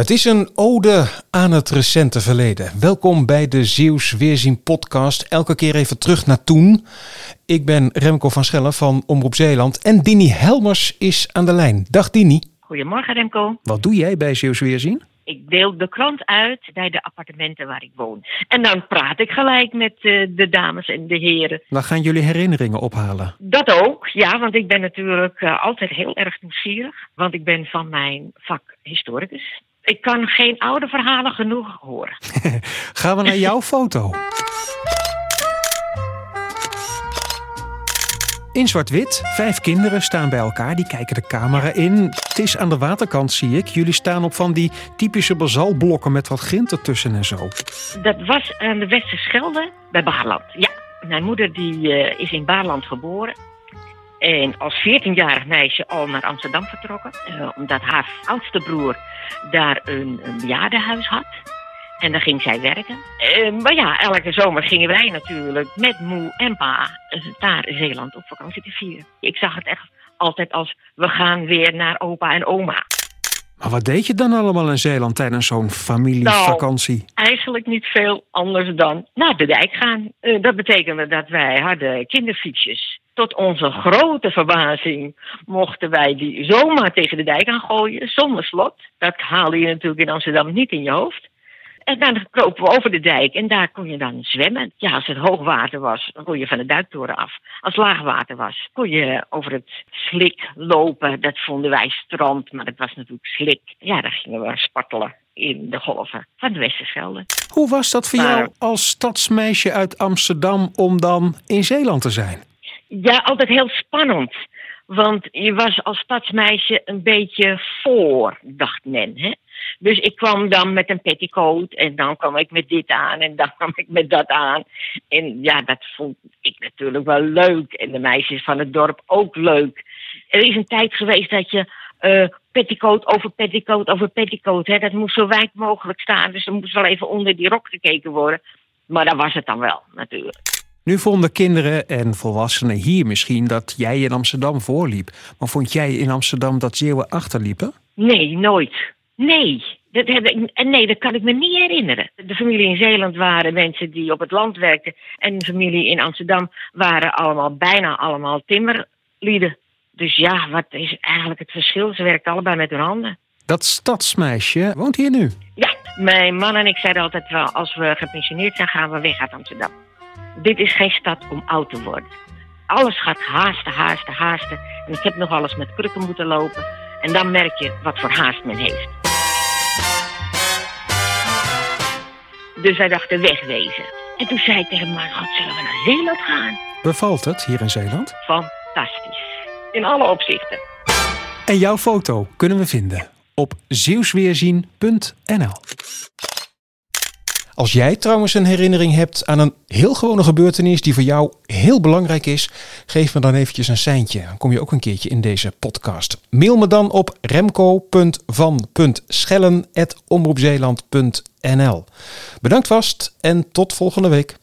Het is een ode aan het recente verleden. Welkom bij de Zeeuws Weerzien podcast. Elke keer even terug naar toen. Ik ben Remco van Schellen van Omroep Zeeland en Dini Helmers is aan de lijn. Dag Dini. Goedemorgen Remco. Wat doe jij bij Zeeuws Weerzien? Ik deel de krant uit bij de appartementen waar ik woon. En dan praat ik gelijk met uh, de dames en de heren. Dan gaan jullie herinneringen ophalen. Dat ook, ja, want ik ben natuurlijk uh, altijd heel erg nieuwsgierig. Want ik ben van mijn vak historicus. Ik kan geen oude verhalen genoeg horen. Gaan we naar jouw foto. In zwart-wit, vijf kinderen staan bij elkaar, die kijken de camera in. Het is aan de waterkant, zie ik. Jullie staan op van die typische basalblokken met wat grind ertussen en zo. Dat was aan de Westerschelde bij Baarland. Ja, mijn moeder die, uh, is in Baarland geboren. En als 14-jarig meisje al naar Amsterdam vertrokken. Uh, omdat haar oudste broer daar een, een bejaardenhuis had. En dan ging zij werken. Uh, maar ja, elke zomer gingen wij natuurlijk met moe en pa naar Zeeland op vakantie te vieren. Ik zag het echt altijd als we gaan weer naar opa en oma. Maar wat deed je dan allemaal in Zeeland tijdens zo'n familievakantie? Nou, eigenlijk niet veel anders dan naar de dijk gaan. Uh, dat betekende dat wij hadden kinderfietsjes. Tot onze grote verbazing mochten wij die zomaar tegen de dijk aan gooien, zonder slot. Dat haalde je natuurlijk in Amsterdam niet in je hoofd. En dan kropen we over de dijk en daar kon je dan zwemmen. Ja, als het hoogwater was, dan kon je van de duiktoren af. Als laagwater was, kon je over het slik lopen. Dat vonden wij strand, maar dat was natuurlijk slik. Ja, daar gingen we spartelen in de golven van de Westerschelde. Hoe was dat voor maar, jou als stadsmeisje uit Amsterdam om dan in Zeeland te zijn? Ja, altijd heel spannend. Want je was als stadsmeisje een beetje voor, dacht men. Hè? Dus ik kwam dan met een petticoat en dan kwam ik met dit aan en dan kwam ik met dat aan. En ja, dat vond ik natuurlijk wel leuk. En de meisjes van het dorp ook leuk. Er is een tijd geweest dat je uh, petticoat over petticoat over petticoat, hè, dat moest zo wijd mogelijk staan. Dus er moest wel even onder die rok gekeken worden. Maar dat was het dan wel, natuurlijk. Nu vonden kinderen en volwassenen hier misschien dat jij in Amsterdam voorliep. Maar vond jij in Amsterdam dat Zeeuwen achterliepen? Nee, nooit. Nee. Dat heb ik, nee, dat kan ik me niet herinneren. De familie in Zeeland waren mensen die op het land werkten. En de familie in Amsterdam waren allemaal, bijna allemaal timmerlieden. Dus ja, wat is eigenlijk het verschil? Ze werkten allebei met hun handen. Dat stadsmeisje woont hier nu? Ja, mijn man en ik zeiden altijd wel... als we gepensioneerd zijn, gaan we weg uit Amsterdam. Dit is geen stad om oud te worden. Alles gaat haasten, haasten, haasten. En ik heb nog alles met krukken moeten lopen. En dan merk je wat voor haast men heeft. Dus wij dachten wegwezen. En toen zei ik tegen mijn god, zullen we naar Zeeland gaan? Bevalt het hier in Zeeland? Fantastisch. In alle opzichten. En jouw foto kunnen we vinden op zeeuwsweerzien.nl. Als jij trouwens een herinnering hebt aan een heel gewone gebeurtenis die voor jou heel belangrijk is, geef me dan eventjes een seintje. Dan kom je ook een keertje in deze podcast. Mail me dan op remco.van.schellen.omroepzeeland.nl. Bedankt vast en tot volgende week.